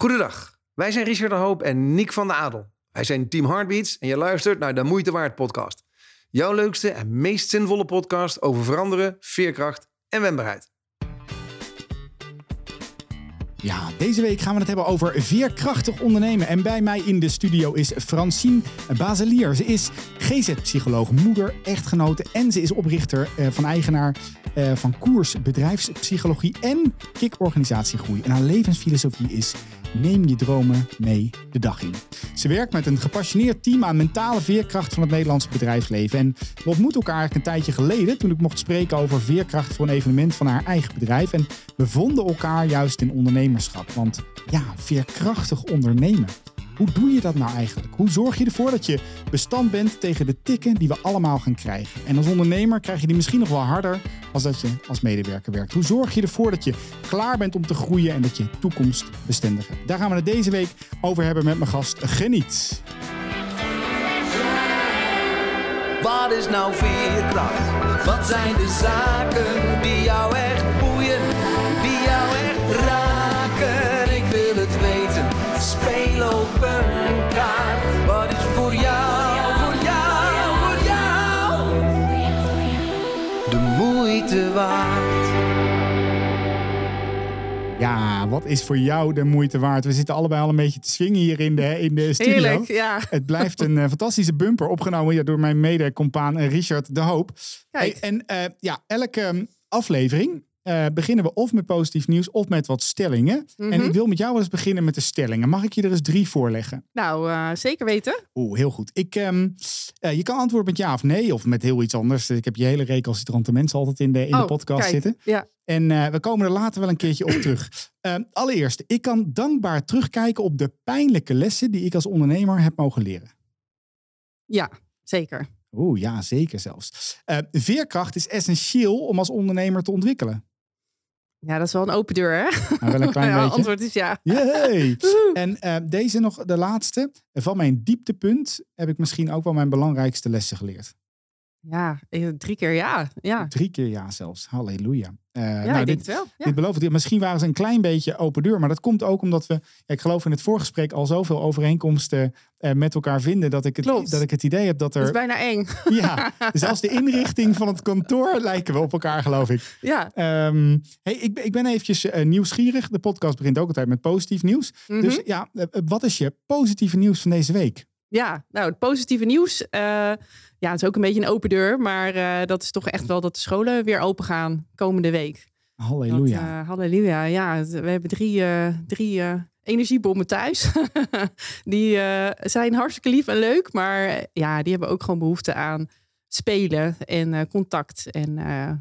Goedendag, wij zijn Richard de Hoop en Nick van de Adel. Wij zijn Team Heartbeats en je luistert naar de Moeite Waard podcast. Jouw leukste en meest zinvolle podcast over veranderen, veerkracht en wendbaarheid. Ja, deze week gaan we het hebben over veerkrachtig ondernemen. En bij mij in de studio is Francine Bazelier. Ze is GZ-psycholoog, moeder, echtgenote en ze is oprichter eh, van eigenaar eh, van Koers Bedrijfspsychologie en Kik-organisatie Groei. En haar levensfilosofie is neem je dromen mee de dag in. Ze werkt met een gepassioneerd team aan mentale veerkracht van het Nederlandse bedrijfsleven. En we ontmoeten elkaar eigenlijk een tijdje geleden toen ik mocht spreken over veerkracht voor een evenement van haar eigen bedrijf. En we vonden elkaar juist in ondernemerschap. Want ja, veerkrachtig ondernemen. Hoe doe je dat nou eigenlijk? Hoe zorg je ervoor dat je bestand bent tegen de tikken die we allemaal gaan krijgen? En als ondernemer krijg je die misschien nog wel harder als dat je als medewerker werkt. Hoe zorg je ervoor dat je klaar bent om te groeien en dat je toekomstbestendig hebt? Daar gaan we het deze week over hebben met mijn gast Geniet. Wat is nou veerkracht? Wat zijn de zaken die jou echt boeien, die jou echt raken? Speel op een kaart. Wat is voor jou, voor jou, voor jou? De moeite waard. Ja, wat is voor jou de moeite waard? We zitten allebei al een beetje te swingen hier in de, in de studio. Heerlijk, ja. Het blijft een eh, fantastische bumper, opgenomen door mijn mede-compaan eh, Richard de Hoop. Kijk. Hey, en eh, ja, elke um, aflevering eh, beginnen we of met positief nieuws of met wat stellingen. En Mhm. ik wil met jou eens beginnen met de stellingen. Mag ik je er eens drie voorleggen? Nou, eh, zeker weten. Oeh, heel goed. Ik, ehm, eh, je kan antwoorden met ja of nee of met heel iets anders. Ik heb je hele recalcitrante mensen altijd in de, in de Oh, podcast kijk. zitten. Ja. En we komen er later wel een keertje op terug. Ehm, allereerst, ik kan dankbaar terugkijken op de pijnlijke lessen die ik als ondernemer heb mogen leren. ja, zeker. Oeh, ja, zeker zelfs. Veerkracht is essentieel om als ondernemer te ontwikkelen. Ja, dat is wel een open deur, hè? Nou, wel een klein ja, beetje. antwoord is ja. Yay! En eh, deze nog, de laatste. Van mijn dieptepunt heb ik misschien ook wel mijn belangrijkste lessen geleerd. Ja, eh, drie keer ja. Ja, Drie keer ja zelfs. Halleluja. Eh, ja nou, ik denk dit, het wel. Ja. dit belooft het. Misschien waren ze een klein beetje open deur. Maar dat komt ook omdat we, ja, ik geloof in het voorgesprek, al zoveel overeenkomsten eh, met elkaar vinden. Dat ik, het, Klopt. dat ik het idee heb dat Dat is er. bijna eng. Ja, zelfs de inrichting van het kantoor lijken we op elkaar, geloof ik. Ja. Ehm, hey, ik, ben- ik ben eventjes nieuwsgierig. De podcast begint ook altijd met positief nieuws. mhm. Dus ja, eh, eh, wat is je positieve nieuws van deze week? Ja, nou, het positieve nieuws. Ja, het is ook een beetje een open deur. Maar eh, dat is toch echt wel dat de scholen weer open gaan komende week. Halleluja. Dat, eh, halleluja. Ja, we hebben drie, eh, drie energiebommen thuis. die zijn hartstikke lief en leuk. Maar ja, die hebben ook gewoon behoefte aan spelen en contact. En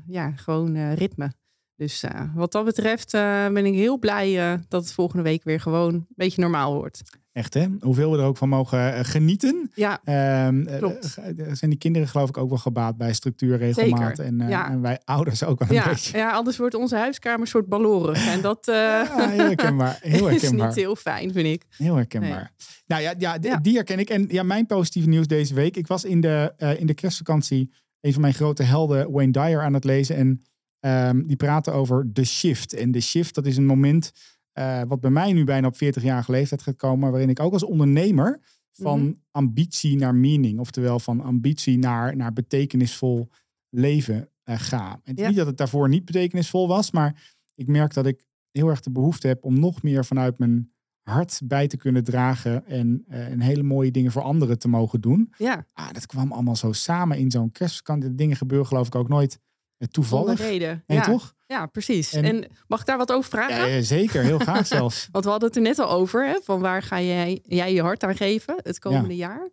ja, gewoon ritme. Dus wat dat betreft ben ik heel blij dat het volgende week weer gewoon een beetje normaal wordt. Echt hè? Hoeveel we er ook van mogen eh, genieten. Ja, eh, Klopt. eh, zijn die kinderen geloof ik ook wel gebaat bij structuur, regelmaat. Zeker, En, ja. en wij ouders ook wel een ja, beetje. ja, anders wordt onze huiskamer een soort ballorig. En dat Ja, heel herkenbaar. Heel is herkenbaar. niet heel fijn, vind ik. Heel herkenbaar. Nou ja, ja, die herken ik. En ja, mijn positieve nieuws deze week. Ik was in de, in de kerstvakantie een van mijn grote helden, Wayne Dyer, aan het lezen. En ehm, die praten over de shift. En de shift, dat is een moment eh, wat bij mij nu bijna op 40-jarige leeftijd gaat komen. Waarin ik ook als ondernemer van Mhm. ambitie naar meaning. Oftewel van ambitie naar, naar betekenisvol leven eh, ga. En Ja. niet dat het daarvoor niet betekenisvol was. Maar ik merk dat ik heel erg de behoefte heb om nog meer vanuit mijn hart bij te kunnen dragen en, eh, en hele mooie dingen voor anderen te mogen doen. Ja, Ah, dat kwam allemaal zo samen in zo'n kerstvakantie. De dingen gebeuren geloof ik ook nooit eh, zonder toevallig. reden. Nee, ja. toch? Ja, precies. En- En, mag ik daar wat over vragen? Ja, zeker, heel graag zelfs. Want we hadden het er net al over, hè, van waar ga jij, jij je hart aan geven het komende jaar?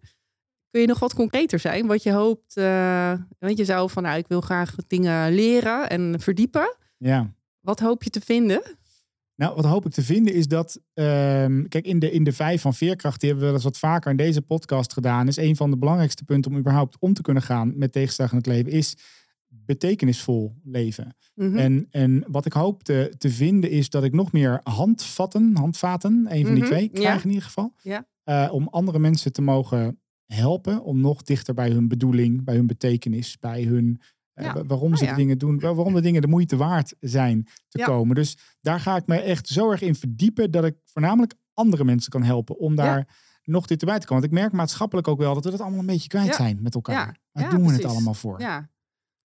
Kun je nog wat concreter zijn? Wat je hoopt, eh, want je zou van, nou, ik wil graag dingen leren en verdiepen. Ja. Wat hoop je te vinden? Nou, wat hoop ik te vinden is dat, ehm, kijk, in de, in de vijf van veerkracht, die hebben we wel eens wat vaker in deze podcast gedaan, is een van de belangrijkste punten om überhaupt om te kunnen gaan met tegenslag in het leven, is betekenisvol leven. Mhm. En, en wat ik hoop te, te vinden is dat ik nog meer handvatten, handvaten, een van die Mhm, twee, ja. krijg in ieder geval. Ja. Eh, om andere mensen te mogen helpen om nog dichter bij hun bedoeling, bij hun betekenis, bij hun eh, Ja. waarom Oh ze ja. de dingen doen, wa- waarom de dingen de moeite waard zijn te Ja. komen. Dus daar ga ik me echt zo erg in verdiepen dat ik voornamelijk andere mensen kan helpen om daar nog dichterbij te komen. Want ik merk maatschappelijk ook wel dat we dat allemaal een beetje kwijt zijn met elkaar. Waar doen we het allemaal voor? Ja.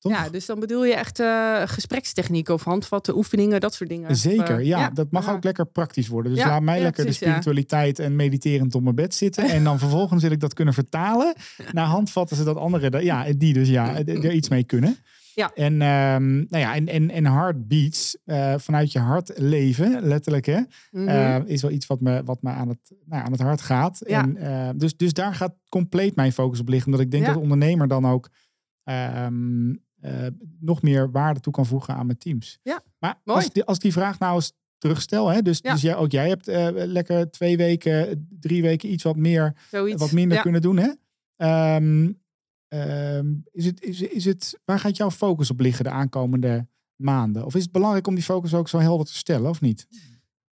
Toch? ja, dus dan bedoel je echt eh gesprekstechnieken of handvatten, oefeningen, dat soort dingen. Of, Zeker, ja, Dat mag ja. ook lekker praktisch worden. Dus Ja, laat mij lekker precies, de spiritualiteit en mediterend op mijn bed zitten. En dan vervolgens wil ik dat kunnen vertalen naar handvatten, zodat anderen, er- ja, die dus ja, er iets mee kunnen. Ja. En, ehm, nou ja, en, en, en heartbeats, eh, vanuit je hart leven, letterlijk hè, Mhm. eh, is wel iets wat me, wat me aan, het, nou aan het hart gaat. Ja. En, dus, dus daar gaat compleet mijn focus op liggen. Omdat ik denk Ja. dat de ondernemer dan ook ehm, eh, nog meer waarde toe kan voegen aan mijn teams. Ja, Maar mooi. als die, als die vraag nou eens terugstel, hè, dus, Ja. dus jij, ook jij hebt eh, lekker twee weken, drie weken iets wat, meer, Zoiets. wat minder Ja. kunnen doen. Hè? Ehm, ehm, is het, is, is het, waar gaat jouw focus op liggen de aankomende maanden? Of is het belangrijk om die focus ook zo helder te stellen, of niet?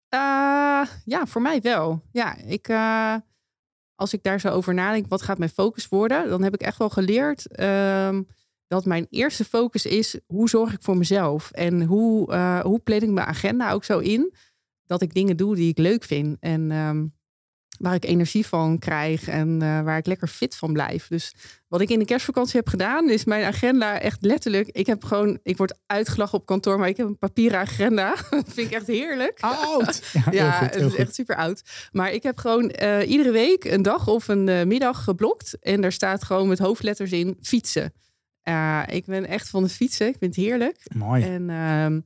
Eh, ja, voor mij wel. Ja, ik, als ik daar zo over nadenk, wat gaat mijn focus worden? Dan heb ik echt wel geleerd ehm, dat mijn eerste focus is, hoe zorg ik voor mezelf? En hoe, eh, hoe plan ik mijn agenda ook zo in, dat ik dingen doe die ik leuk vind. En ehm, waar ik energie van krijg en eh, waar ik lekker fit van blijf. Dus wat ik in de kerstvakantie heb gedaan, is mijn agenda echt letterlijk. Ik heb gewoon, ik word uitgelachen op kantoor, maar ik heb een papieren agenda. dat vind ik echt heerlijk. Oud! Ja, heel het is echt super oud. Maar ik heb gewoon eh, iedere week een dag of een middag geblokt. En daar staat gewoon met hoofdletters in fietsen. Eh, ik ben echt van het fietsen. Ik vind het heerlijk. Mooi. En ehm,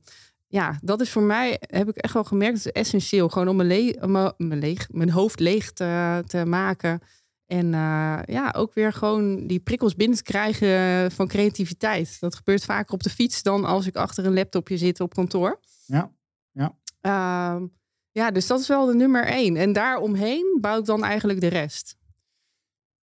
ja, dat is voor mij, heb ik echt wel gemerkt, het is essentieel. Gewoon om mijn, le- mijn, mijn leeg, mijn hoofd leeg te, te maken. En eh, ja, ook weer gewoon die prikkels binnen te krijgen van creativiteit. Dat gebeurt vaker op de fiets dan als ik achter een laptopje zit op kantoor. Ja, Ehm, ja, dus dat is wel de nummer één. En daaromheen bouw ik dan eigenlijk de rest.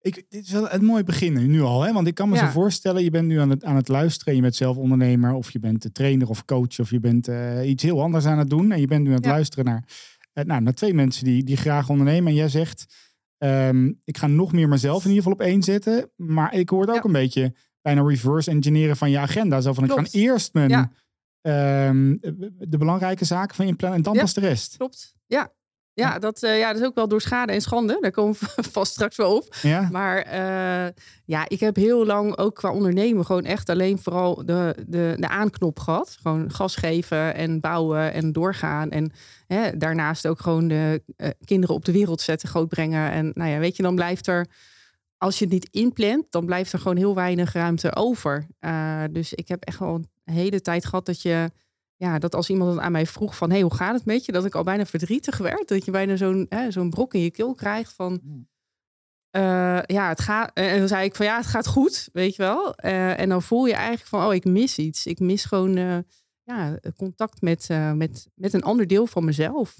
Ik, dit is wel een mooi begin nu al. Hè? Want ik kan me Ja. zo voorstellen, je bent nu aan het, aan het luisteren. Je bent zelf ondernemer of je bent de trainer of coach. Of je bent eh, iets heel anders aan het doen. En je bent nu aan het Ja. luisteren naar, eh, nou, naar twee mensen die, die graag ondernemen. En jij zegt, ehm, ik ga nog meer mezelf in ieder geval op één zetten. Maar ik hoor het ook Ja. een beetje bijna reverse engineeren van je agenda. Zo van, ik ga eerst mijn, ehm, de belangrijke zaken van je plan en dan pas de rest. Klopt. Ja. Ja, dat, eh, ja, dat is ook wel door schade en schande. Daar komen we vast straks wel op. Ja, Maar eh, ja, ik heb heel lang ook qua ondernemen gewoon echt alleen vooral de, de, de aanknop gehad. Gewoon gas geven en bouwen en doorgaan. En hè, daarnaast ook gewoon de eh, kinderen op de wereld zetten, grootbrengen. En nou ja, weet je, dan blijft er, als je het niet inplant, dan blijft er gewoon heel weinig ruimte over. Dus ik heb echt wel een hele tijd gehad dat je ja, dat als iemand dan aan mij vroeg van... hey, hoe gaat het met je? Dat ik al bijna verdrietig werd. Dat je bijna zo'n zo'n brok in je keel krijgt van... eh, ja, het gaat... En dan zei ik van ja, het gaat goed, weet je wel. Eh, en dan voel je eigenlijk van, oh, ik mis iets. Ik mis gewoon eh, ja, contact met, eh, met, met een ander deel van mezelf.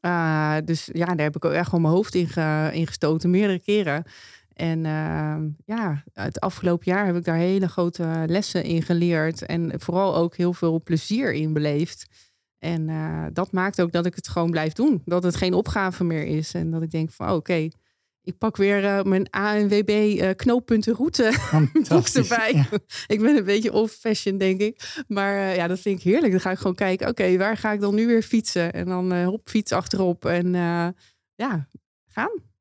Eh, dus ja, daar heb ik ook echt gewoon mijn hoofd in, ge- in gestoten, meerdere keren. En ehm, ja, het afgelopen jaar heb ik daar hele grote lessen in geleerd. En vooral ook heel veel plezier in beleefd. En eh, dat maakt ook dat ik het gewoon blijf doen. Dat het geen opgave meer is. En dat ik denk van oh, oké, ik pak weer eh, mijn ANWB eh knooppuntenroute boek erbij. Ja. ik ben een beetje old-fashioned, denk ik. Maar ja, dat vind ik heerlijk. Dan ga ik gewoon kijken, oké, waar ga ik dan nu weer fietsen? En dan hop, fiets achterop. En ja, gaan.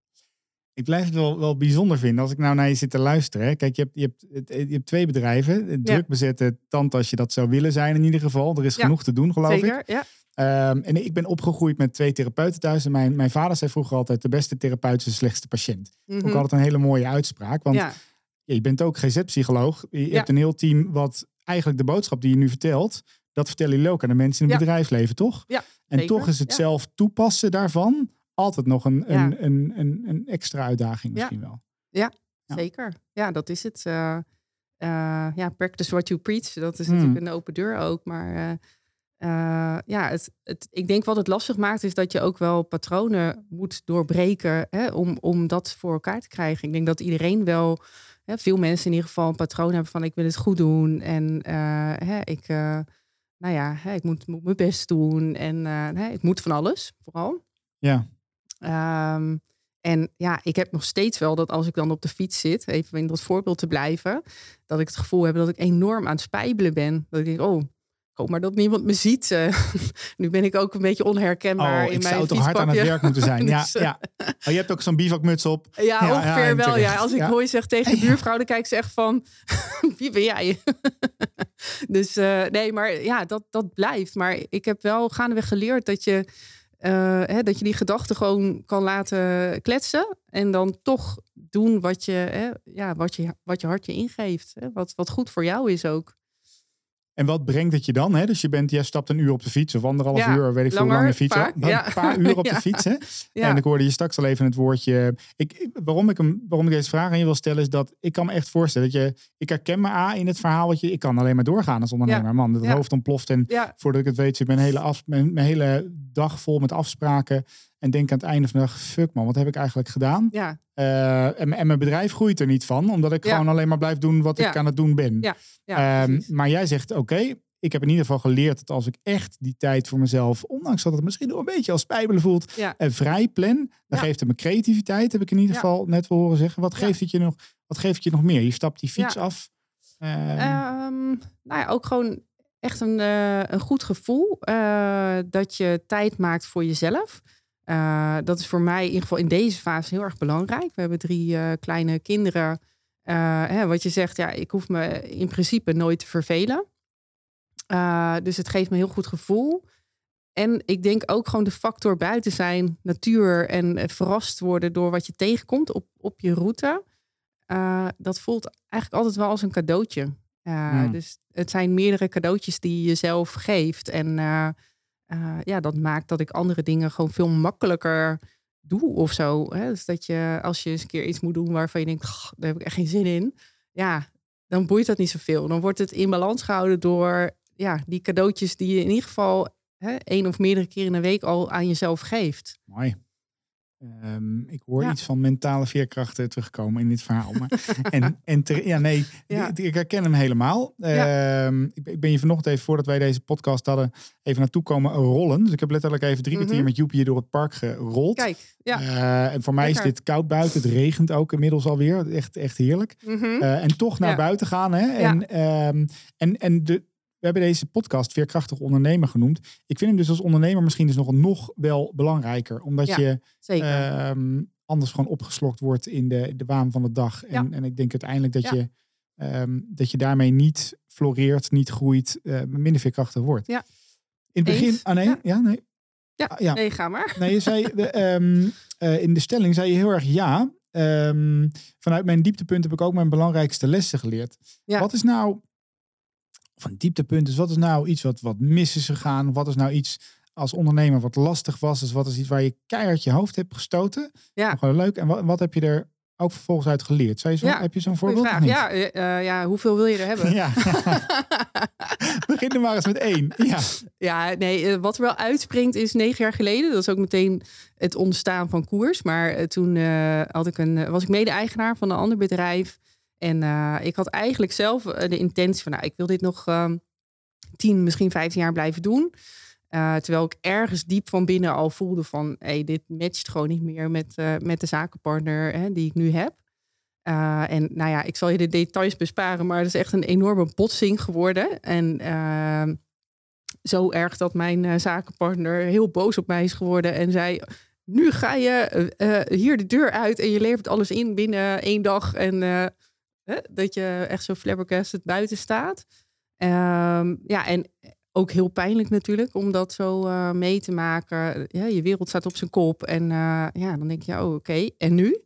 Ik blijf het wel, wel bijzonder vinden als ik nou naar je zit te luisteren. Hè. Kijk, je hebt, je, hebt, je hebt twee bedrijven. Ja. Druk bezette tand als je dat zou willen zijn in ieder geval. Er is Ja. genoeg te doen, geloof ik. Ja. Ehm, en ik ben opgegroeid met twee therapeuten thuis. En mijn, mijn vader zei vroeger altijd, de beste therapeut is de slechtste patiënt. Mhm. Ook altijd een hele mooie uitspraak. Want ja. ja, je bent ook GZ-psycholoog. Je Ja. hebt een heel team wat eigenlijk de boodschap die je nu vertelt... dat vertellen jullie ook aan de mensen in het bedrijfsleven, toch? Ja, En zeker. toch is het zelf toepassen daarvan... altijd nog een, Ja. een, een, een, een extra uitdaging Ja. misschien wel. Ja. Zeker. Ja, dat is het. eh, eh, ja, practice what you preach. Dat is Hmm. natuurlijk een open deur ook. Maar eh, ja, het, het, ik denk wat het lastig maakt, is dat je ook wel patronen moet doorbreken hè, om, om dat voor elkaar te krijgen. Ik denk dat iedereen wel, hè, veel mensen in ieder geval een patroon hebben van ik wil het goed doen. En hè, ik, nou ja, hè, ik moet, moet mijn best doen. En hè, ik moet van alles, vooral. Ja. Ehm, en ja, ik heb nog steeds wel dat als ik dan op de fiets zit, even in dat voorbeeld te blijven, dat ik het gevoel heb dat ik enorm aan het spijbelen ben. Dat ik denk, oh, hoop maar dat niemand me ziet. eh. nu ben ik ook een beetje onherkenbaar Oh, in ik mijn zou toch hard aan het werk moeten zijn. Ja, Dus, eh, ja. Oh, je hebt ook zo'n bivakmuts op. Ja, ongeveer wel. Ja. Als ik hooi zeg tegen de buurvrouw, dan kijkt ze echt van, wie ben jij? dus eh, nee, maar ja, dat, dat blijft. Maar ik heb wel gaandeweg geleerd dat je, eh, hè, dat je die gedachten gewoon kan laten kletsen. En dan toch doen wat je, hè, ja, wat je, wat je hart je ingeeft. Hè, wat, wat goed voor jou is ook. En wat brengt het je dan? Hè? Dus je, bent, jij stapt een uur op de fiets of anderhalf Ja, uur, weet ik veel hoe langer, lang je fiets. ja. Een paar uur op de fiets. Hè? Ja. En ik hoorde je straks al even het woordje. Ik, waarom, ik hem, waarom ik deze vraag aan je wil stellen, is dat ik kan me echt voorstellen dat je. Ik herken me A in het verhaal. Wat je, ik kan alleen maar doorgaan als ondernemer. Man, het hoofd ontploft. En voordat ik het weet, zit mijn hele, af, mijn, mijn hele dag vol met afspraken. En denk aan het einde van de dag: fuck man, wat heb ik eigenlijk gedaan? ja, Eh, en, en mijn bedrijf groeit er niet van, omdat ik Ja. gewoon alleen maar blijf doen wat Ja. ik aan het doen ben. Ja. ja, Ehm, maar jij zegt, oké, ik heb in ieder geval geleerd dat als ik echt die tijd voor mezelf, ondanks dat het misschien nog een beetje als spijbelen voelt, en vrij plan, dan geeft het me creativiteit, heb ik in ieder geval net wel horen zeggen. Wat geeft het je nog? Wat geeft het je nog meer? Je stapt die fiets af. Ehm, Ehm, nou ja, ook gewoon echt een, eh, een goed gevoel eh, dat je tijd maakt voor jezelf. Eh, dat is voor mij in ieder geval in deze fase heel erg belangrijk. We hebben drie eh, kleine kinderen. Eh, hè, wat je zegt, ja, ik hoef me in principe nooit te vervelen. Dus het geeft me een heel goed gevoel. En ik denk ook gewoon de factor buiten zijn, natuur en verrast worden door wat je tegenkomt op, op je route. Dat voelt eigenlijk altijd wel als een cadeautje. Hmm. Dus het zijn meerdere cadeautjes die je jezelf geeft. En uh, ja, dat maakt dat ik andere dingen gewoon veel makkelijker doe of zo. Hè? Dus dat je als je eens een keer iets moet doen waarvan je denkt, daar heb ik echt geen zin in. Ja, dan boeit dat niet zoveel. Dan wordt het in balans gehouden door ja, die cadeautjes die je in ieder geval hè, één of meerdere keer in de week al aan jezelf geeft. Mooi. Um, ik hoor Ja. iets van mentale veerkrachten terugkomen in dit verhaal. Maar, en, en ter, ja, nee, Ja. Ik, ik herken hem helemaal. Ja. Um, ik, ben- ik ben je vanochtend even, voordat wij deze podcast hadden, even naartoe komen rollen. Dus ik heb letterlijk even drie kwartier Mhm. met Joepie hier door het park gerold. Kijk, ja. Uh, en voor mij is dit koud buiten. Het regent ook inmiddels alweer. Echt, echt heerlijk. Mhm. Uh, en toch naar buiten gaan. Hè? En, ehm, en, en de, we hebben deze podcast Veerkrachtig Ondernemer genoemd. Ik vind hem dus als ondernemer misschien dus nog, nog wel belangrijker. Omdat Ja, je Zeker. ehm, anders gewoon opgeslokt wordt in de, de waan van de dag. En, en ik denk uiteindelijk dat, Ja. je, ehm, dat je daarmee niet floreert, niet groeit, eh, minder veerkrachtig wordt. Ja. In het begin, Eens. ah nee, ja, Ja. nee. Ja, Ah, ja. nee, ga maar. Nee, je zei de, ehm, eh, in de stelling zei je heel erg ja. Vanuit mijn dieptepunt heb ik ook mijn belangrijkste lessen geleerd. Wat is nou, of een dieptepunt is, wat is nou iets wat, wat mis is gegaan? Wat is nou iets als ondernemer wat lastig was? Dus wat is iets waar je keihard je hoofd hebt gestoten? Ja. Wel leuk. En wat, wat heb je er ook vervolgens uit geleerd? Zou je zo, Ja, heb je zo'n voorbeeld? vraag. Ja, eh, eh, ja, hoeveel wil je er hebben? ja. Begin er maar eens met één. Ja. Ja, nee, eh, wat er wel uitspringt is negen jaar geleden. Dat is ook meteen het ontstaan van koers. Maar toen had ik een, was ik mede-eigenaar van een ander bedrijf. En eh, ik had eigenlijk zelf eh, de intentie van, nou, ik wil dit nog ehm, tien, misschien vijftien jaar blijven doen. Eh, terwijl ik ergens diep van binnen al voelde van, dit matcht gewoon niet meer met, met de zakenpartner hè, die ik nu heb. En nou ja, ik zal je de details besparen, maar het is echt een enorme botsing geworden. En uh, zo erg dat mijn zakenpartner heel boos op mij is geworden en zei: Nu ga je hier de deur uit en je levert alles in binnen één dag. En uh, dat je echt zo flabbergasted buiten staat. Um, ja, en ook heel pijnlijk natuurlijk om dat zo uh, mee te maken. Ja, je wereld staat op zijn kop. En uh, ja, dan denk je, oh, oké, en nu?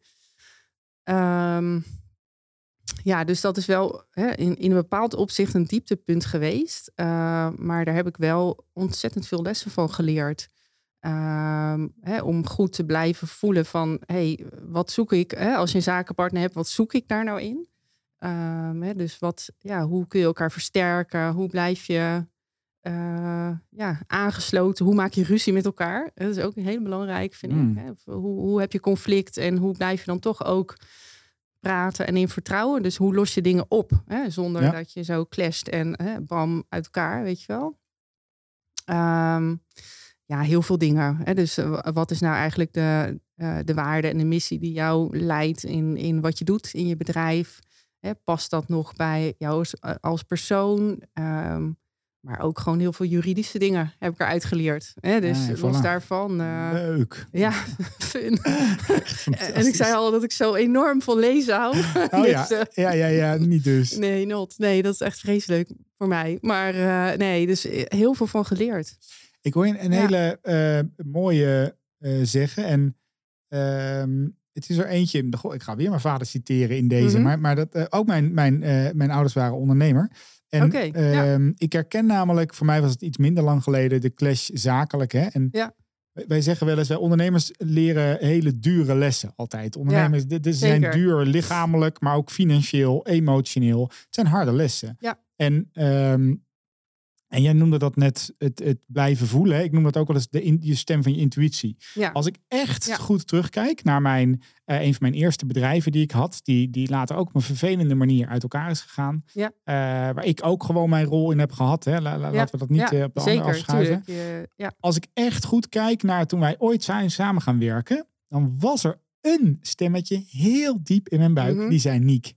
Um, ja, dus dat is wel hè, in, in een bepaald opzicht een dieptepunt geweest. Uh, maar daar heb ik wel ontzettend veel lessen van geleerd. Hè, om goed te blijven voelen van, hey, wat zoek ik? Hè, als je een zakenpartner hebt, wat zoek ik daar nou in? Um, hè, dus wat, ja, hoe kun je elkaar versterken? Hoe blijf je uh, ja, aangesloten? Hoe maak je ruzie met elkaar? Dat is ook heel belangrijk, vind Mm. ik. Hè? Hoe, hoe heb je conflict en hoe blijf je dan toch ook praten en in vertrouwen? Dus hoe los je dingen op hè? zonder Ja. dat je zo clasht en hè, bam uit elkaar, weet je wel? Um, ja, heel veel dingen. Hè? Dus uh, wat is nou eigenlijk de, uh, de waarde en de missie die jou leidt in, in wat je doet in je bedrijf? Hè? Past dat nog bij jou als, als persoon? Um, maar ook gewoon heel veel juridische dingen heb ik eruit geleerd. Hè? Dus Ja, los daarvan. eh, Leuk. ja, fun. Echt en ik zei al dat ik zo enorm van lezen hou. Oh Dus, ja. eh, ja, ja, ja, niet dus. nee, not. Nee, dat is echt vreselijk voor mij. Maar eh, nee, dus eh, heel veel van geleerd. Ik hoor je een Ja. hele eh, mooie eh, zeggen. En ehm, het is er eentje. Goh, ik ga weer mijn vader citeren in deze. Mhm. Maar, maar dat, eh, ook mijn, mijn, eh, mijn ouders waren ondernemer. En ja. ehm, ik herken namelijk, voor mij was het iets minder lang geleden, de clash zakelijk. Hè? En Ja. wij- zeggen wel eens, wij ondernemers leren hele dure lessen altijd. Ondernemers, dit, dit zijn duur lichamelijk, maar ook financieel, emotioneel. Het zijn harde lessen. Ja. En ehm, en jij noemde dat net het, het blijven voelen. hè. Ik noem dat ook wel eens de in, je stem van je intuïtie. Ja, Als ik echt Ja. goed terugkijk naar mijn, eh, een van mijn eerste bedrijven die ik had, die, die later ook op een vervelende manier uit elkaar is gegaan. Ja. Eh, waar ik ook gewoon mijn rol in heb gehad. Hè. La- la- Ja. Laten we dat niet eh, op de ander zeker, afschuiven. tuurlijk. Als ik echt goed kijk naar toen wij ooit zijn samen gaan werken, dan was er een stemmetje heel diep in mijn buik Mhm. die zei: Niek,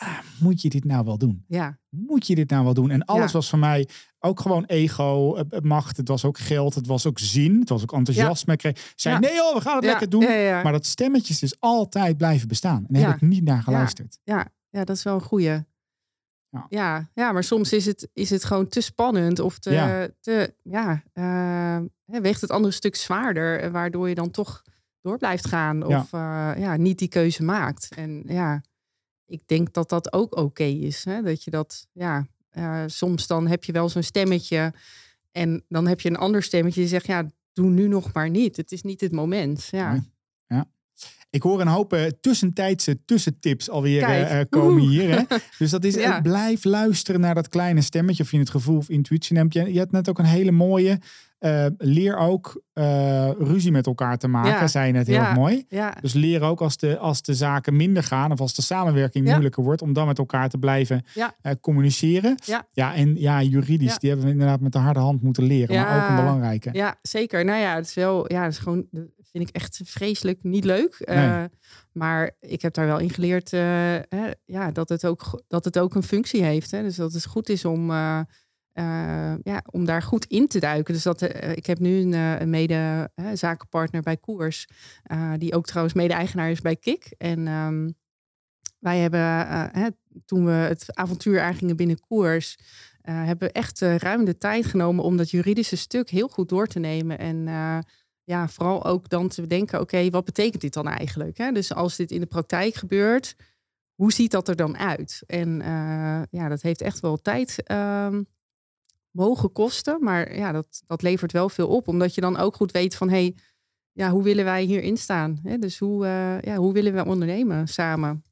ah, moet je dit nou wel doen? ja, moet je dit nou wel doen? En alles Ja. was voor mij ook gewoon ego, eh, eh, macht. Het was ook geld, het was ook zin, het was ook enthousiasme. Ik kreeg- zei, Ja. nee joh, we gaan het ja, lekker doen. Ja, ja, Maar dat stemmetje is dus altijd blijven bestaan. En daar Ja. heb ik niet naar geluisterd. ja, ja, dat is wel een goeie. Ja. Ja. Ja, maar soms is het, is het gewoon te spannend of te, Ja. te ja, eh, weegt het andere stuk zwaarder, waardoor je dan toch door blijft gaan of ja. ja, niet die keuze maakt. En ja, ik denk dat dat ook oké is. Hè? Dat je dat, ja, eh, soms dan heb je wel zo'n stemmetje en dan heb je een ander stemmetje die zegt, ja, doe nu nog maar niet. Het is niet het moment. Ja, Nee. Ik hoor een hoop eh, tussentijdse tussentips alweer eh, komen hier. Hè? Dus dat is, Ja. blijf luisteren naar dat kleine stemmetje. Of je het gevoel of intuïtie neemt. Je, je hebt net ook een hele mooie. Eh, leer ook eh, ruzie met elkaar te maken. Ja. Zei je net heel Ja. mooi. ja, Dus leer ook als de, als de zaken minder gaan of als de samenwerking moeilijker wordt, om dan met elkaar te blijven eh, communiceren. Ja. en ja, juridisch, die hebben we inderdaad met de harde hand moeten leren, maar ook een Ja. belangrijke. Ja, zeker. Nou ja, het is wel, ja, het is gewoon, vind ik echt vreselijk niet leuk. Nee. Maar ik heb daar wel in geleerd hè, ja, dat, het ook, dat het ook een functie heeft. Hè? Dus dat het goed is om, eh, ja, om daar goed in te duiken. Dus dat, eh, ik heb nu een, eh, een mede-zakenpartner bij Koers, die ook trouwens mede-eigenaar is bij Kik. En ehm, wij hebben, hè, toen we het avontuur aangingen binnen Koers, hebben we echt ruim de tijd genomen om dat juridische stuk heel goed door te nemen. En ja, vooral ook dan te bedenken, oké, wat betekent dit dan eigenlijk? Hè? Dus als dit in de praktijk gebeurt, hoe ziet dat er dan uit? En ja, dat heeft echt wel tijd ehm, mogen kosten. Maar ja, dat, dat levert wel veel op. Omdat je dan ook goed weet van, hey, ja, hoe willen wij hierin staan? Hè? Dus hoe, eh, ja, hoe willen we ondernemen samen?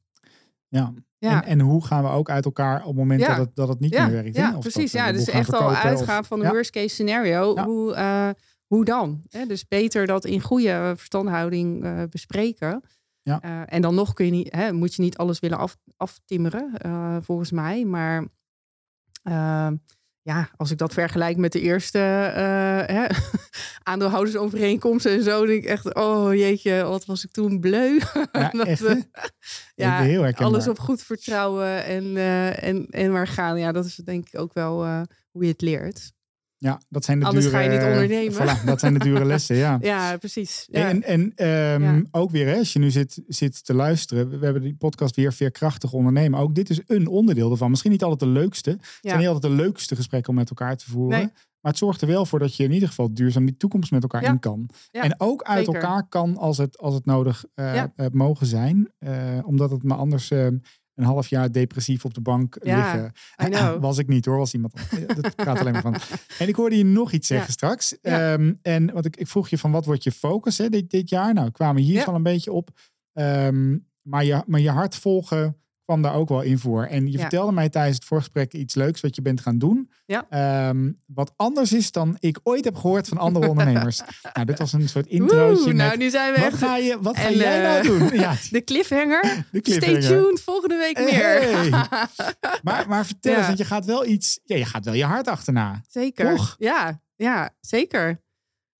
Ja. Ja. En, en hoe gaan we ook uit elkaar op het moment Ja. dat, het, dat het niet ja, meer werkt? hè? Ja, Of precies. dat Ja, de dus echt al uitgaan of- van Ja. worst case scenario. Hoe, eh, hoe dan? Hè? Dus beter dat in goede verstandhouding eh, bespreken. Ja. En dan nog kun je niet, hè, moet je niet alles willen af, aftimmeren, volgens mij. Maar ja, als ik dat vergelijk met de eerste eh, hè, aandeelhoudersovereenkomsten en zo, denk ik echt, oh jeetje, wat was ik toen bleu. Ja, Dat echt, hè? ja, heel alles op goed vertrouwen en, eh, en, en maar gaan. Ja, dat is denk ik ook wel eh, hoe je het leert. Ja, dat zijn de Anders dure... ga je niet ondernemen. Voilà, dat zijn de dure lessen, ja. Ja, precies. Ja. En, en ehm, Ja. ook weer, hè, als je nu zit, zit te luisteren, we hebben die podcast weer Veerkrachtig Ondernemen. Ook dit is een onderdeel ervan. Misschien niet altijd de leukste. Het zijn niet altijd de leukste gesprekken om met elkaar te voeren. Nee. Maar het zorgt er wel voor dat je in ieder geval duurzaam die toekomst met elkaar in kan. En ook uit zeker. elkaar kan als het, als het nodig eh, eh, mogen zijn. Eh, omdat het me anders eh, een half jaar depressief op de bank Ja, liggen. Know. Was ik niet hoor, was iemand. Dat praat alleen maar van. En ik hoorde je nog iets zeggen Ja. straks. Ja. Ehm, en wat ik, ik vroeg je van wat wordt je focus hè, dit, dit jaar? Nou, kwamen hier al een beetje op. Ehm, maar, je, maar je hart volgen kwam daar ook wel in voor. En je Ja. vertelde mij tijdens het voorgesprek iets leuks wat je bent gaan doen. Ja. Ehm, wat anders is dan ik ooit heb gehoord van andere ondernemers. nou, dit was een soort introotje. Woe, nou, met, nu zijn we wat echt ga, je, wat ga jij nou eh, doen? Ja, de cliffhanger. de cliffhanger. Stay tuned, volgende week Hey. meer. Maar, maar vertel Ja. eens, want je gaat wel iets... Ja, je gaat wel je hart achterna. zeker. Toch? Ja, ja, zeker.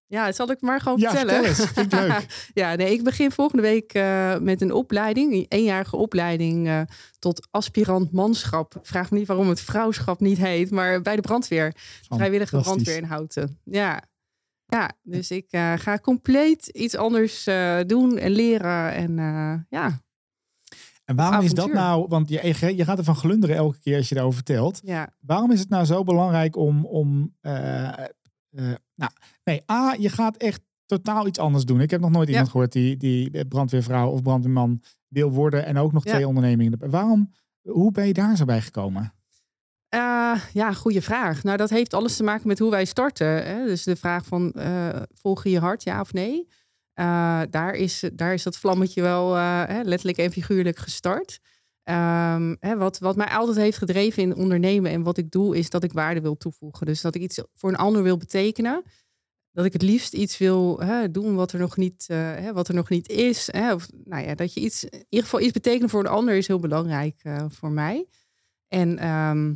Ja, zal ik maar gewoon Ja, vertellen? vertel eens. Vind ik leuk. ja, nee, ik begin volgende week eh, met een opleiding, een eenjarige opleiding eh, tot aspirant manschap. Vraag me niet waarom het vrouwschap niet heet, maar bij de brandweer, vrijwillige brandweer in Houten. Ja, ja dus ik eh, ga compleet iets anders doen en leren en ja, En waarom is dat nou, want je, je gaat ervan glunderen elke keer als je daarover vertelt. ja, Waarom is het nou zo belangrijk om, om eh, nou, nee, A, je gaat echt totaal iets anders doen. Ik heb nog nooit Ja. iemand gehoord die, die brandweervrouw of brandweerman wil worden en ook nog Ja. twee ondernemingen. Waarom, hoe ben je daar zo bij gekomen? Eh, ja, goede vraag. Nou, dat heeft alles te maken met hoe wij starten. Hè? Dus de vraag van, eh, volg je je hart, ja of nee? Eh, daar, is, daar is dat vlammetje wel eh, letterlijk en figuurlijk gestart. Ehm, hè, wat, wat mij altijd heeft gedreven in ondernemen en wat ik doe, is dat ik waarde wil toevoegen. Dus dat ik iets voor een ander wil betekenen. Dat ik het liefst iets wil hè, doen wat er nog niet, eh, wat er nog niet is. Hè? Of, nou ja, dat je iets, in ieder geval iets betekenen voor een ander is heel belangrijk eh, voor mij. En ehm,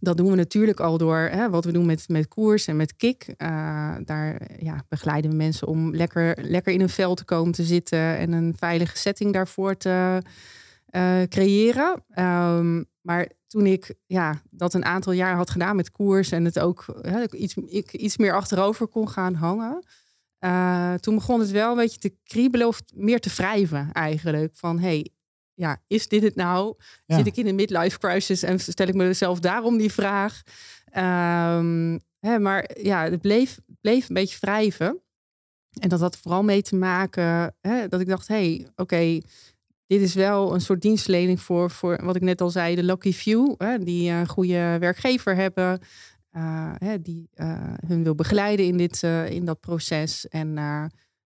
dat doen we natuurlijk al door hè, wat we doen met, met koers en met kick. Eh, daar ja, begeleiden we mensen om lekker, lekker in een vel te komen te zitten en een veilige setting daarvoor te eh, creëren. Ehm, maar toen ik ja, dat een aantal jaar had gedaan met koers en het ook hè, iets, ik iets meer achterover kon gaan hangen. eh, toen begon het wel een beetje te kriebelen of meer te wrijven eigenlijk. Van hey, ja, is dit het nou? Ja. Zit ik in een midlife crisis en stel ik mezelf daarom die vraag? Ehm, hè, maar ja, het bleef, bleef een beetje wrijven. En dat had vooral mee te maken hè, dat ik dacht, hé, hey, oké, dit is wel een soort dienstverlening voor, voor wat ik net al zei, de lucky few, hè, die een goede werkgever hebben, eh, hè, die eh, hun wil begeleiden in, dit, eh, in dat proces. En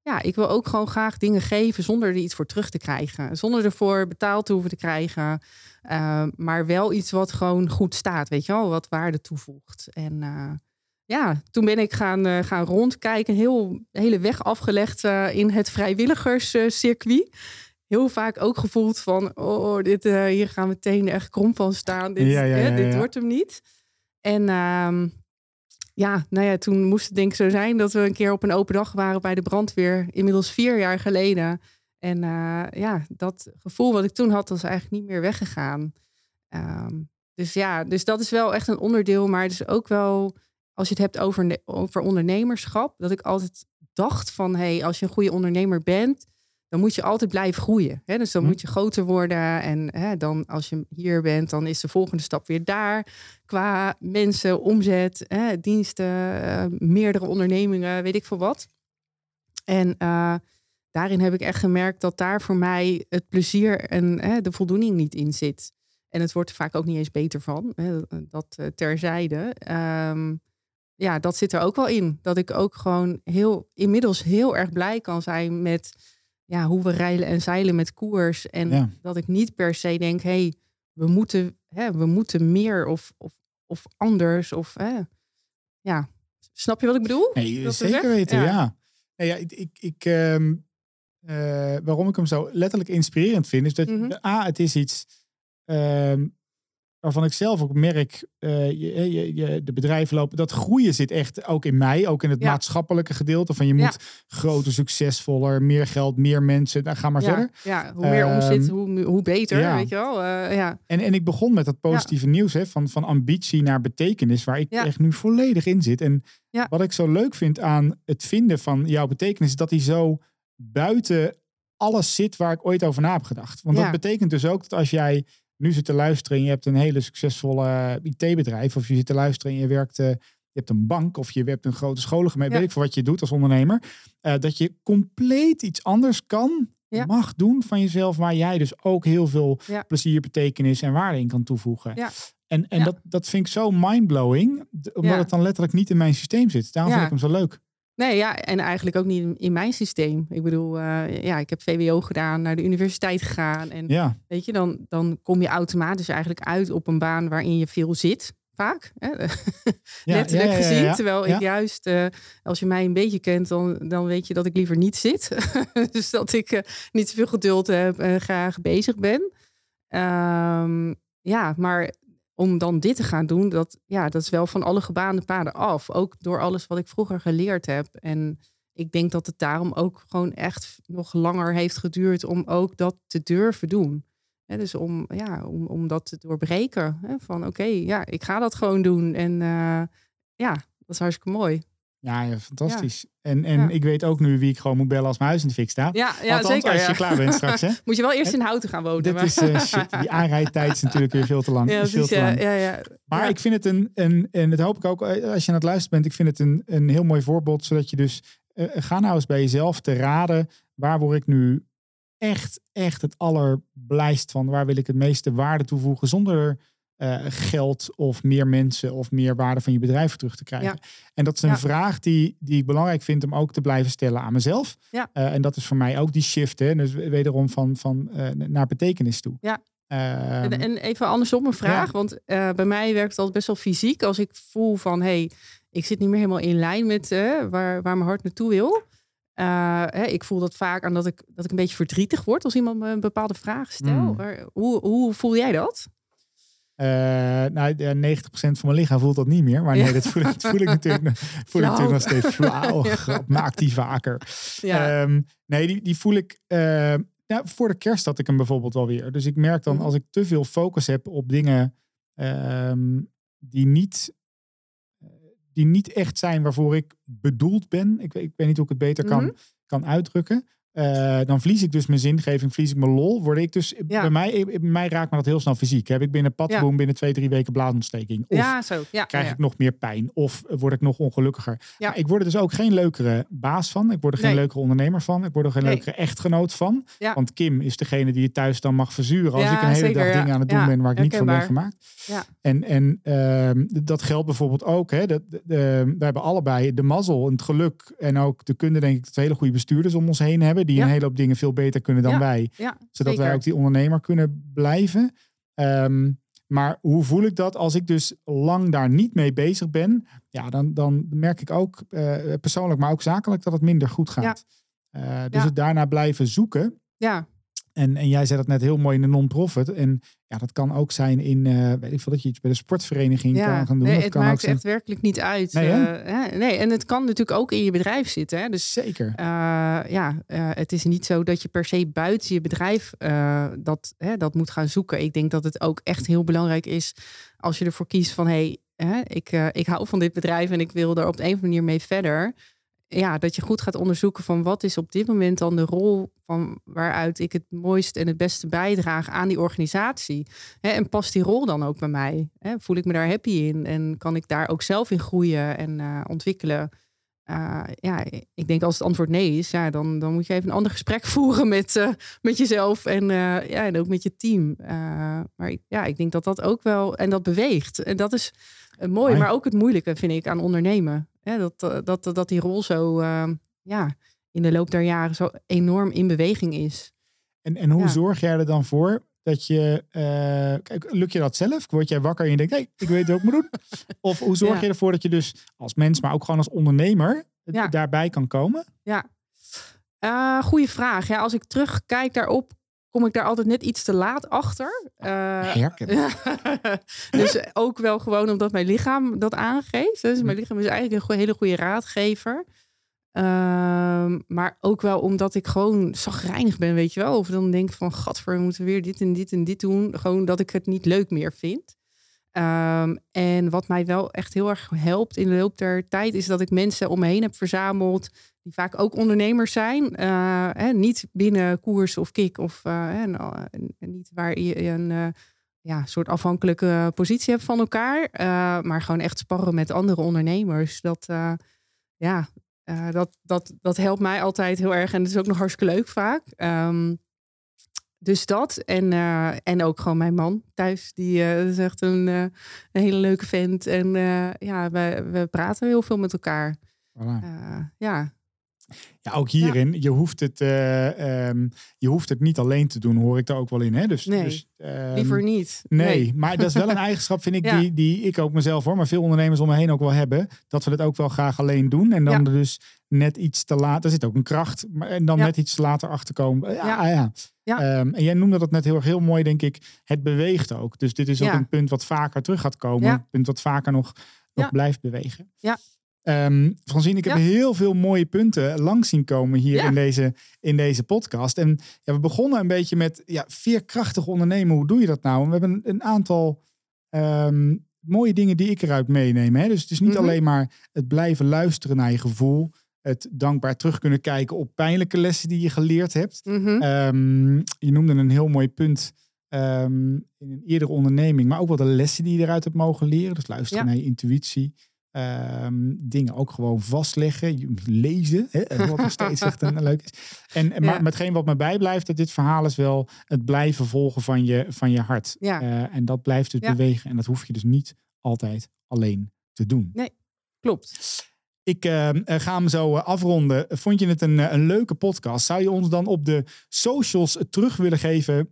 ja, ik wil ook gewoon graag dingen geven zonder er iets voor terug te krijgen. Zonder ervoor betaald te hoeven te krijgen. Maar wel iets wat gewoon goed staat, weet je wel, wat waarde toevoegt. En ja, toen ben ik gaan, gaan rondkijken, heel hele weg afgelegd in het vrijwilligerscircuit. Heel vaak ook gevoeld van, oh, dit, uh, hier gaan we meteen echt krom van staan. Dit, Ja, hè, dit wordt hem niet. En uh, ja, nou ja, toen moest het denk ik zo zijn dat we een keer op een open dag waren bij de brandweer, inmiddels vier jaar geleden. En uh, ja, dat gevoel wat ik toen had, was eigenlijk niet meer weggegaan. Um, dus ja, dus dat is wel echt een onderdeel. Maar het is ook wel, als je het hebt over, over ondernemerschap, dat ik altijd dacht van, hé, hey, als je een goede ondernemer bent, dan moet je altijd blijven groeien. Hè? Dus dan Hm. moet je groter worden. En hè, dan als je hier bent, dan is de volgende stap weer daar. Qua mensen, omzet, hè, diensten, uh, meerdere ondernemingen, weet ik veel wat. En uh, daarin heb ik echt gemerkt dat daar voor mij het plezier en hè, de voldoening niet in zit. En het wordt er vaak ook niet eens beter van. Hè, dat uh, terzijde. Um, ja, dat zit er ook wel in. Dat ik ook gewoon heel, inmiddels heel erg blij kan zijn met ja, hoe we rijden en zeilen met koers. En Ja. dat ik niet per se denk, hé, hey, we, moeten, hè, we moeten meer of, of, of anders. Of, hè. Ja, snap je wat ik bedoel? Nee, Dat zeker weten, Ja. ja. Nee, ja ik, ik, ik, ehm, eh, waarom ik hem zo letterlijk inspirerend vind, is dat Mhm. A, het is iets ehm, waarvan ik zelf ook merk, eh, je, je, je, de bedrijven lopen, dat groeien zit echt ook in mij, ook in het Ja. maatschappelijke gedeelte van je moet Ja. groter, succesvoller, meer geld, meer mensen, dan ga maar ja, verder. Ja, hoe meer Ehm, omzet, hoe, hoe beter, weet je wel. Eh, ja. En, en ik begon met dat positieve nieuws, hè, van, van ambitie naar betekenis, waar ik echt nu volledig in zit. En wat ik zo leuk vind aan het vinden van jouw betekenis, is dat die zo buiten alles zit waar ik ooit over na heb gedacht. Want dat betekent dus ook dat als jij nu zit te luisteren en je hebt een hele succesvolle IT-bedrijf, of je zit te luisteren en je werkt, eh, je hebt een bank of je hebt een grote scholengemeen, Ja. weet ik voor wat je doet als ondernemer, eh, dat je compleet iets anders kan, Ja. mag doen van jezelf, waar jij dus ook heel veel Ja. plezier, betekenis en waarde in kan toevoegen. En, en dat, dat vind ik zo mindblowing, omdat het dan letterlijk niet in mijn systeem zit. Daarom vind ik hem zo leuk. Nee, ja, en eigenlijk ook niet in, mijn systeem. Ik bedoel, eh, ja, ik heb VWO gedaan, naar de universiteit gegaan. En Ja, weet je, dan, dan kom je automatisch eigenlijk uit op een baan waarin je veel zit. Vaak, hè? letterlijk ja, ja, ja, gezien. Terwijl ik juist, eh, als je mij een beetje kent, dan, dan weet je dat ik liever niet zit. dus dat ik eh, niet zoveel geduld heb en graag bezig ben. Ehm, ja, maar om dan dit te gaan doen, dat, ja, dat is wel van alle gebaande paden af. Ook door alles wat ik vroeger geleerd heb. En ik denk dat het daarom ook gewoon echt nog langer heeft geduurd om ook dat te durven doen. Dus om, ja, om, om dat te doorbreken. Van oké, ja, ik ga dat gewoon doen. En eh, ja, dat is hartstikke mooi. Ja, ja fantastisch. En, en Ja. ik weet ook nu wie ik gewoon moet bellen als mijn huis in de fik staat. Ja, ja Althans, zeker. als je klaar bent straks, hè? Moet je wel eerst in Houten gaan wonen. Dit maar- is eh, shit. Die aanrijdtijd is natuurlijk weer veel te lang. ja, veel te ja, lang. ja, ja. Maar ik vind het een, een, en dat hoop ik ook eh, als je aan het luisteren bent, ik vind het een, een heel mooi voorbeeld, zodat je dus, eh, ga nou eens bij jezelf te raden, waar word ik nu echt, echt het allerblijst van, waar wil ik het meeste waarde toevoegen zonder eh, geld of meer mensen of meer waarde van je bedrijf terug te krijgen. Ja. En dat is een Ja. vraag die, die ik belangrijk vind om ook te blijven stellen aan mezelf. Ja. Eh, en dat is voor mij ook die shift, hè? dus wederom van, van eh, naar betekenis toe. Ja. Ehm, En, en even andersom een vraag, want bij mij werkt het altijd best wel fysiek. Als ik voel van, hé, hey, ik zit niet meer helemaal in lijn met waar, waar mijn hart naartoe wil. Hè, ik voel dat vaak aan dat ik, dat ik een beetje verdrietig word als iemand me een bepaalde vraag stelt. Mm. Maar Hoe, hoe voel jij dat? Eh, nou, ja, 90% van mijn lichaam voelt dat niet meer. Maar nee, Ja. dat voel dat voel ik natuurlijk, voel ik natuurlijk nog steeds. Flauw, grap, maak die vaker. Ja, Ehm, nee, die, die voel ik... eh, ja, voor de kerst had ik hem bijvoorbeeld wel weer. Dus ik merk dan Mhm. als ik te veel focus heb op dingen ehm, die, niet, eh, die niet echt zijn waarvoor ik bedoeld ben. Ik, weet- ik weet niet hoe ik het beter kan, Mhm. kan uitdrukken. Eh, dan verlies ik dus mijn zingeving, verlies ik mijn lol. Word ik dus, Ja. bij, mij, bij mij raakt me dat heel snel fysiek. Heb ik binnen padboom binnen twee, drie weken blaasontsteking? Of ja zo. Ja, krijg ik nog meer pijn? Of word ik nog ongelukkiger? Maar ik word er dus ook geen leukere baas van. Ik word er geen Nee. leukere ondernemer van. Ik word er geen Nee. leukere echtgenoot van. Ja. Want Kim is degene die je thuis dan mag verzuren. Als Ja, ik een hele zeker, dag dingen aan het doen ben waar ik niet voor ben gemaakt. Ja. En, en ehm, dat geldt bijvoorbeeld ook. Hè, dat, de- we hebben allebei de mazzel en het geluk. En ook de kunde, denk ik, dat we hele goede bestuurders om ons heen hebben. Die Ja. een hele hoop dingen veel beter kunnen dan Ja, wij ja, zodat wij ook die ondernemer kunnen blijven. Ehm, maar hoe voel ik dat als ik dus lang daar niet mee bezig ben? Ja, dan, dan merk ik ook eh, persoonlijk, maar ook zakelijk, dat het minder goed gaat. Eh, dus het daarna blijven zoeken. Ja, En, en jij zei dat net heel mooi in de non-profit. En ja, dat kan ook zijn in, eh, weet ik veel, dat je iets bij de sportvereniging ja. kan gaan doen. Nee, het kan maakt zijn. echt werkelijk niet uit. Nee, eh, nee, en het kan natuurlijk ook in je bedrijf zitten. Hè? Dus Zeker. Eh, ja, het is niet zo dat je per se buiten je bedrijf dat, hè, dat moet gaan zoeken. Ik denk dat het ook echt heel belangrijk is als je ervoor kiest van hé, hey, ik, ik hou van dit bedrijf en ik wil er op de een of andere manier mee verder. Ja, dat je goed gaat onderzoeken van wat is op dit moment dan de rol van waaruit ik het mooist en het beste bijdraag aan die organisatie. En past die rol dan ook bij mij? Voel ik me daar happy in en kan ik daar ook zelf in groeien en eh, ontwikkelen? Uh, ja, ik denk als het antwoord nee is, ja, dan, dan moet je even een ander gesprek voeren met, uh, met jezelf en, uh, ja, en ook met je team. Maar ik, ja, ik denk dat dat ook wel, en dat beweegt. En dat is mooi, maar ook het moeilijke vind ik aan ondernemen. Dat, dat, dat die rol zo ehm, ja, in de loop der jaren zo enorm in beweging is. En, en hoe Ja. zorg jij er dan voor dat je, eh, kijk, lukt je dat zelf? Word jij wakker en je denkt, hé, hey, ik weet wat ik moet doen? Of hoe zorg Ja. je ervoor dat je dus als mens, maar ook gewoon als ondernemer Ja. daarbij kan komen? Ja, uh, goede vraag. Ja, als ik terugkijk daarop, kom ik daar altijd net iets te laat achter. Uh, Herken. dus ook wel gewoon omdat mijn lichaam dat aangeeft. Dus mijn lichaam is eigenlijk een hele goede raadgever. Ehm, maar ook wel omdat ik gewoon zagrijnig ben, weet je wel. Of dan denk ik van, gadver, we moeten weer dit en dit en dit doen. Gewoon dat ik het niet leuk meer vind. Ehm, en wat mij wel echt heel erg helpt in de loop der tijd... is dat ik mensen om me heen heb verzameld... die vaak ook ondernemers zijn. Eh, hè, niet binnen koers of kick. Of eh, eh, niet waar je een ja, soort afhankelijke positie hebt van elkaar. maar gewoon echt sparren met andere ondernemers. Dat, ja, eh, dat, dat, dat helpt mij altijd heel erg. En het is ook nog hartstikke leuk vaak. Ehm, dus dat. En, eh, en ook gewoon mijn man thuis. Die eh, is echt een, een hele leuke vent. En ja, we, we praten heel veel met elkaar. Voilà. Ja. Ja, ook hierin, je, hoeft het, eh, ehm, je hoeft het niet alleen te doen, hoor ik daar ook wel in. Hè? Dus, Nee, dus, ehm, Liever niet. Nee, maar dat is wel een eigenschap, vind ik, Ja. die, die ik ook mezelf hoor, maar veel ondernemers om me heen ook wel hebben. Dat we het ook wel graag alleen doen. En dan Ja. dus net iets te laat, er zit ook een kracht, maar, en dan net iets te later achterkomen. Ja, ja. Ja. Ja. Ehm, en jij noemde dat net heel erg heel mooi, denk ik. Het beweegt ook. Dus dit is ook een punt wat vaker terug gaat komen. Een punt wat vaker nog, nog blijft bewegen. Ja. Ehm Francine, ik heb Ja. heel veel mooie punten langs zien komen hier Ja. in, deze, in deze podcast. En ja, we begonnen een beetje met ja, veerkrachtig ondernemen. Hoe doe je dat nou? En we hebben een, een aantal ehm, mooie dingen die ik eruit meeneem. Hè? Dus het is niet Mhm. alleen maar het blijven luisteren naar je gevoel. Het dankbaar terug kunnen kijken op pijnlijke lessen die je geleerd hebt. Mhm. Ehm, je noemde een heel mooi punt in een eerdere onderneming, maar ook wel de lessen die je eruit hebt mogen leren. Dus luisteren naar je intuïtie. Ehm, dingen ook gewoon vastleggen, lezen, hè, wat nog steeds echt een, leuk is. En, en maar metgeen wat me bijblijft, dat dit verhaal is wel het blijven volgen van je, van je hart. Ja. Eh, en dat blijft dus Ja. bewegen en dat hoef je dus niet altijd alleen te doen. Klopt. Ik eh, eh, ga hem zo eh, afronden. Vond je het een, een leuke podcast? Zou je ons dan op de socials terug willen geven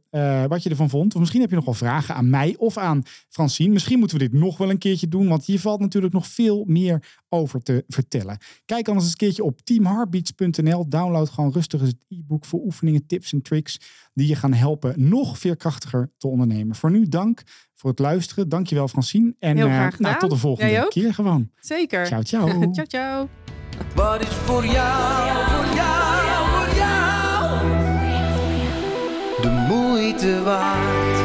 wat je ervan vond? Of misschien heb je nog wel vragen aan mij of aan Francine. Misschien moeten we dit nog wel een keertje doen, want hier valt natuurlijk nog veel meer over te vertellen. Kijk anders eens een keertje op teamheartbeats.nl. Download gewoon rustig eens het e-book voor oefeningen, tips en tricks die je gaan helpen nog veerkrachtiger te ondernemen. Voor nu dank voor het luisteren. Dankjewel Francine. En Heel eh, graag nou, tot de volgende keer gewoon. Zeker. Ciao, ciao. ciao, ciao. Wat is voor jou, voor jou, voor jou de moeite waard?